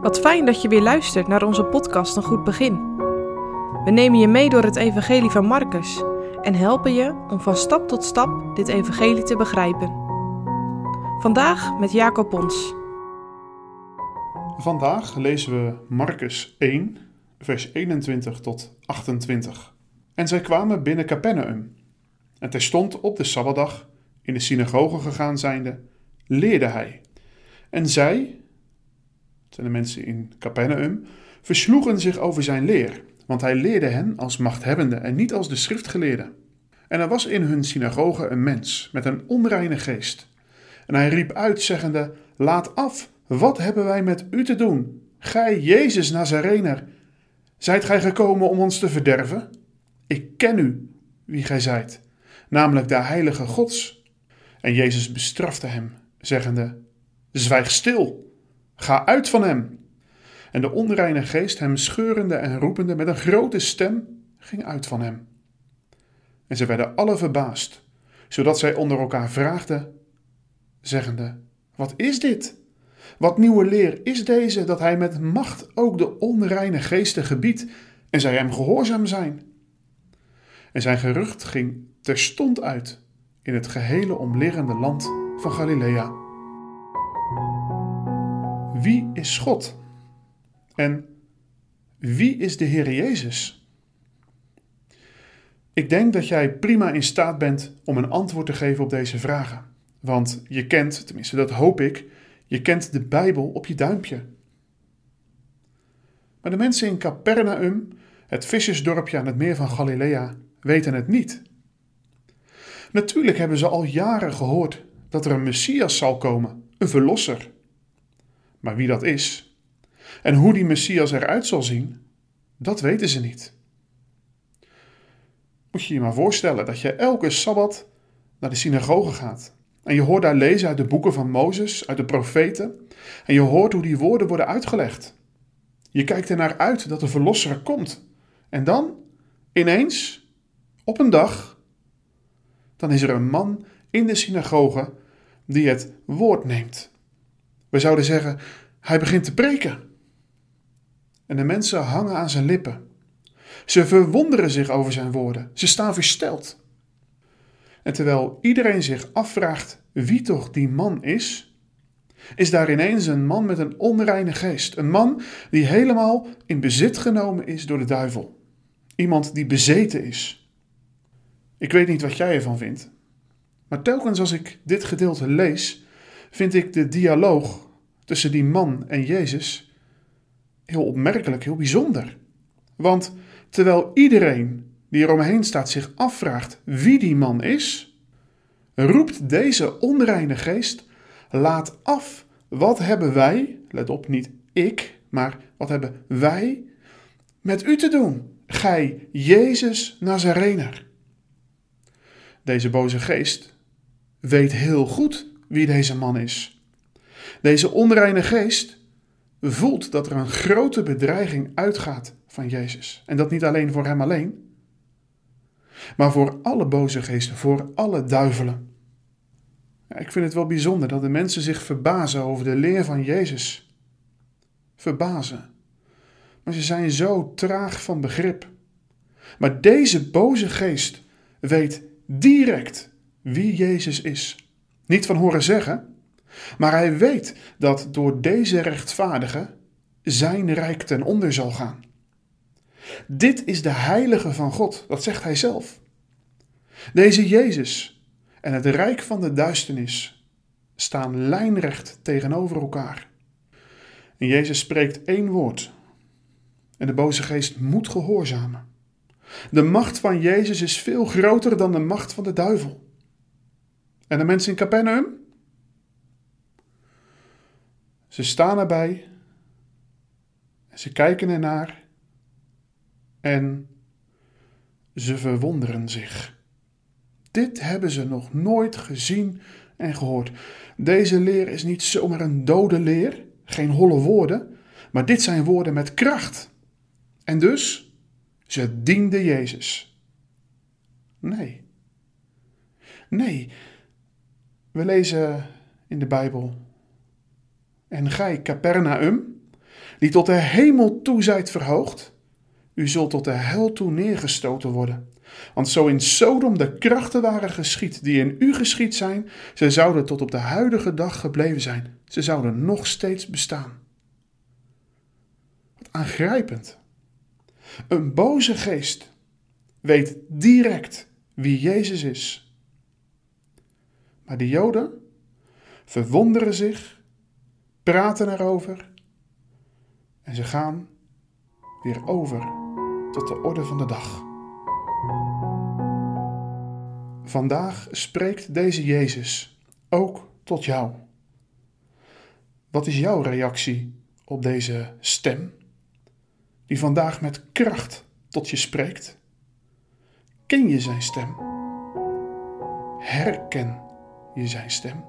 Wat fijn dat je weer luistert naar onze podcast Een Goed Begin. We nemen je mee door het Evangelie van Marcus en helpen je om van stap tot stap dit Evangelie te begrijpen. Vandaag met Jacob Pons. Vandaag lezen we Marcus 1, vers 21 tot 28. En zij kwamen binnen Capernaum. En terstond op de Sabbatdag, in de synagoge gegaan zijnde, leerde hij. En zij, zijn de mensen in Capernaum, versloegen zich over zijn leer, want hij leerde hen als machthebbende en niet als de schriftgeleerden. En er was in hun synagoge een mens met een onreine geest. En hij riep uit, zeggende: Laat af, wat hebben wij met u te doen? Gij, Jezus Nazarener, zijt gij gekomen om ons te verderven? Ik ken u, wie gij zijt, namelijk de heilige Gods. En Jezus bestrafte hem, zeggende: Zwijg stil, ga uit van hem. En de onreine geest, hem scheurende en roepende met een grote stem, ging uit van hem. En ze werden alle verbaasd, zodat zij onder elkaar vraagden, zeggende: Wat is dit? Wat nieuwe leer is deze dat hij met macht ook de onreine geesten gebiedt en zij hem gehoorzaam zijn? En zijn gerucht ging terstond uit in het gehele omliggende land van Galilea. Wie is God? En wie is de Heer Jezus? Ik denk dat jij prima in staat bent om een antwoord te geven op deze vragen. Want je kent, tenminste dat hoop ik, je kent de Bijbel op je duimpje. Maar de mensen in Capernaum, het vissersdorpje aan het meer van Galilea, weten het niet. Natuurlijk hebben ze al jaren gehoord dat er een Messias zal komen, een verlosser. Maar wie dat is en hoe die Messias eruit zal zien, dat weten ze niet. Moet je je maar voorstellen dat je elke sabbat naar de synagoge gaat en je hoort daar lezen uit de boeken van Mozes, uit de profeten en je hoort hoe die woorden worden uitgelegd. Je kijkt er naar uit dat de verlosser komt en dan, ineens, op een dag, dan is er een man in de synagoge die het woord neemt. We zouden zeggen, hij begint te preken. En de mensen hangen aan zijn lippen. Ze verwonderen zich over zijn woorden. Ze staan versteld. En terwijl iedereen zich afvraagt wie toch die man is, is daar ineens een man met een onreine geest. Een man die helemaal in bezit genomen is door de duivel. Iemand die bezeten is. Ik weet niet wat jij ervan vindt, maar telkens als ik dit gedeelte lees, vind ik de dialoog tussen die man en Jezus heel opmerkelijk, heel bijzonder. Want terwijl iedereen die er omheen staat zich afvraagt wie die man is, roept deze onreine geest: Laat af, wat hebben wij, let op, niet ik, maar wat hebben wij met u te doen, gij Jezus Nazarener? Deze boze geest weet heel goed wie deze man is. Deze onreine geest voelt dat er een grote bedreiging uitgaat van Jezus. En dat niet alleen voor hem alleen, maar voor alle boze geesten, voor alle duivelen. Ik vind het wel bijzonder dat de mensen zich verbazen over de leer van Jezus. Verbazen. Maar ze zijn zo traag van begrip. Maar deze boze geest weet direct wie Jezus is. Niet van horen zeggen, maar hij weet dat door deze rechtvaardige zijn rijk ten onder zal gaan. Dit is de heilige van God, dat zegt hij zelf. Deze Jezus en het rijk van de duisternis staan lijnrecht tegenover elkaar. En Jezus spreekt één woord. En de boze geest moet gehoorzamen. De macht van Jezus is veel groter dan de macht van de duivel. En de mensen in Capernaum? Ze staan erbij. Ze kijken ernaar. En ze verwonderen zich. Dit hebben ze nog nooit gezien en gehoord. Deze leer is niet zomaar een dode leer, geen holle woorden, maar dit zijn woorden met kracht. En dus, ze dienden Jezus. Nee. Nee. We lezen in de Bijbel en gij, Capernaum, die tot de hemel toe zijt verhoogd, u zult tot de hel toe neergestoten worden. Want zo in Sodom de krachten waren geschied die in u geschied zijn, ze zouden tot op de huidige dag gebleven zijn. Ze zouden nog steeds bestaan. Wat aangrijpend. Een boze geest weet direct wie Jezus is. Maar de Joden verwonderen zich, praten erover en ze gaan weer over tot de orde van de dag. Vandaag spreekt deze Jezus ook tot jou. Wat is jouw reactie op deze stem, die vandaag met kracht tot je spreekt? Ken je zijn stem? Herken je zijn stem?